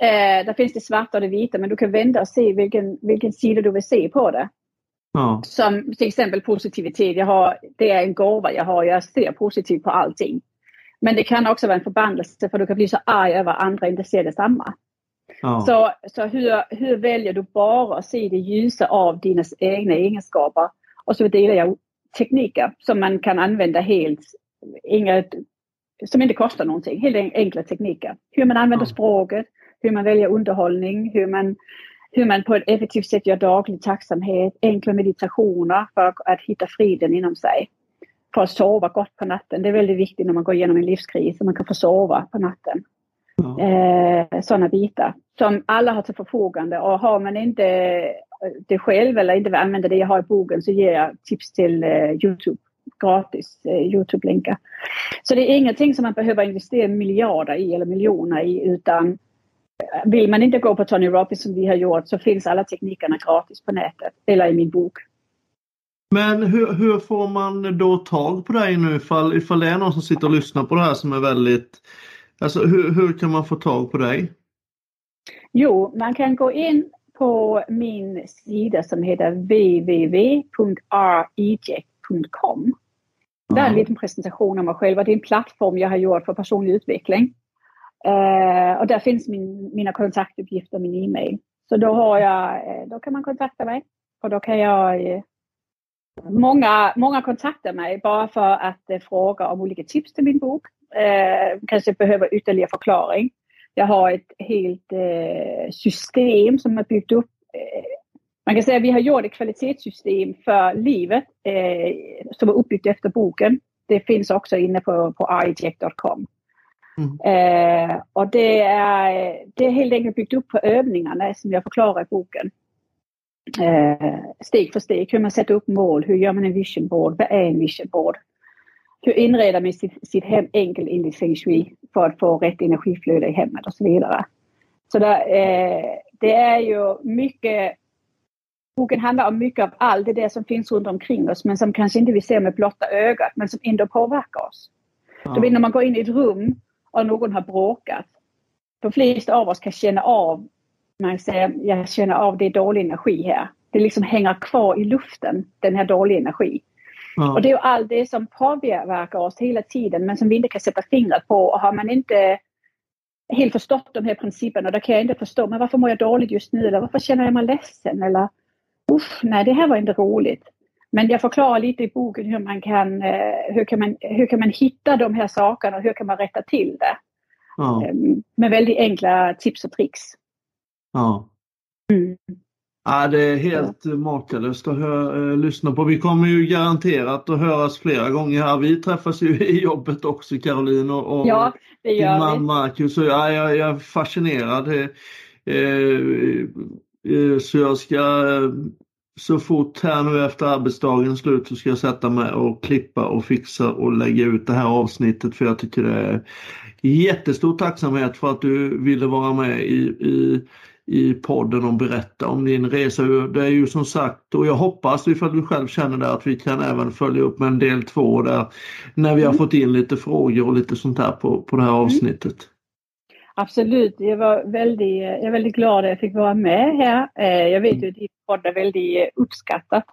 Eh, där finns det svarta och det vita men du kan vända och se vilken, vilken sida du vill se på det. Ja. Som till exempel positivitet. Jag har, det är en gåva jag har. Jag ser positivt på allting. Men det kan också vara en förbannelse för du kan bli så arg över att andra inte ser detsamma. Ja. Så, så hur, hur väljer du bara att se det ljusa av dina egna egenskaper? Och så delar jag tekniker som man kan använda helt, inga, som inte kostar någonting, helt enkla tekniker. Hur man använder ja. språket, hur man väljer underhållning, hur man, hur man på ett effektivt sätt gör daglig tacksamhet, enkla meditationer för att hitta friden inom sig. För att sova gott på natten. Det är väldigt viktigt när man går igenom en livskris, att man kan få sova på natten. Ja. Eh, sådana bitar som alla har till förfogande och har man inte det själv eller inte vill använda det jag har i boken så ger jag tips till eh, Youtube gratis eh, Youtube-länkar. Så det är ingenting som man behöver investera miljarder i eller miljoner i utan vill man inte gå på Tony Robbins som vi har gjort så finns alla teknikerna gratis på nätet eller i min bok. Men hur, hur får man då tag på dig nu ifall, ifall det är någon som sitter och lyssnar på det här som är väldigt... Alltså hur, hur kan man få tag på dig? Jo, man kan gå in på min sida som heter www.reject.com. Det är en liten presentation av mig själv och det är en plattform jag har gjort för personlig utveckling. Eh, och där finns min, mina kontaktuppgifter, min e-mail. Så då, har jag, eh, då kan man kontakta mig och då kan jag eh, Många, många kontaktar mig bara för att eh, fråga om olika tips till min bok. Eh, kanske behöver ytterligare förklaring. Jag har ett helt system som är byggt upp man kan säga att vi har gjort ett kvalitetssystem för livet eh, som är uppbyggt efter boken. Det finns också inne på, på architect.com. Mm. Eh, och det är, det är helt enkelt byggt upp på övningarna som jag förklarar i boken. Eh, steg för steg, hur man sätter upp mål, hur gör man en vision board, vad är en vision board? Hur inreder man sitt, sitt hem enkelt enligt feng shui för att få rätt energiflöde i hemmet och så vidare. Så där, eh, det är ju mycket Boken handlar om mycket av allt det där som finns runt omkring oss men som kanske inte vi ser med blotta ögat men som ändå påverkar oss. Ja. Du vet när man går in i ett rum och någon har bråkat. De flesta av oss kan känna av, man säger, jag känner av det är dålig energi här. Det liksom hänger kvar i luften, den här dåliga energi. Ja. Och det är allt det som påverkar oss hela tiden men som vi inte kan sätta fingret på. Och har man inte helt förstått de här principerna, då kan jag inte förstå, men varför mår jag dåligt just nu? Eller varför känner jag mig ledsen? Eller usch, nej det här var inte roligt. Men jag förklarar lite i boken hur man kan, eh, hur kan, man, hur kan man hitta de här sakerna och hur kan man rätta till det. Ja. Ehm, med väldigt enkla tips och tricks. Ja. Mm. Ja, det är helt makalöst att hör, äh, lyssna på. Vi kommer ju garanterat att höras flera gånger här. Vi träffas ju [LAUGHS] i jobbet också Caroline och, och ja, din man Marcus. Så ja, jag, jag är fascinerad. Eh, eh, så jag ska så fort här nu efter arbetsdagens slut så ska jag sätta mig och klippa och fixa och lägga ut det här avsnittet för jag tycker det är jättestor tacksamhet för att du ville vara med i, i, i podden och berätta om din resa. Det är ju som sagt och jag hoppas ifall du själv känner det att vi kan även följa upp med en del två där när vi har mm. fått in lite frågor och lite sånt här på, på det här mm. avsnittet. Absolut, jag var väldigt, jag är väldigt glad att jag fick vara med här. Eh, jag vet ju att din podd är väldigt uppskattat.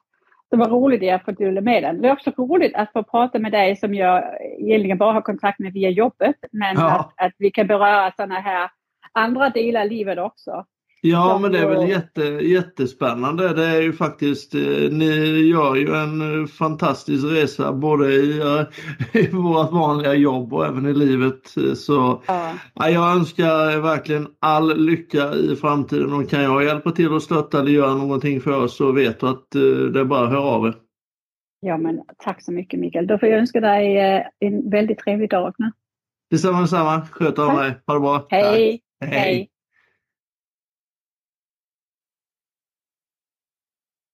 Det var roligt att jag fått dela med den. Det är också roligt att få prata med dig som jag egentligen bara har kontakt med via jobbet. Men ja. att, att vi kan beröra sådana här andra delar av livet också. Ja men det är väl jätte, jättespännande. Det är ju faktiskt, eh, ni gör ju en eh, fantastisk resa både i, eh, [LAUGHS] i vårt vanliga jobb och även i livet. Så ja. Ja, jag önskar verkligen all lycka i framtiden och kan jag hjälpa till att stötta eller göra någonting för oss så vet du att det är bara att höra av er. Ja men tack så mycket Mikael. Då får jag önska dig en väldigt trevlig dag nu. Detsamma detsamma. Sköt om dig. Ha det bra. Hej. Hej. Hej.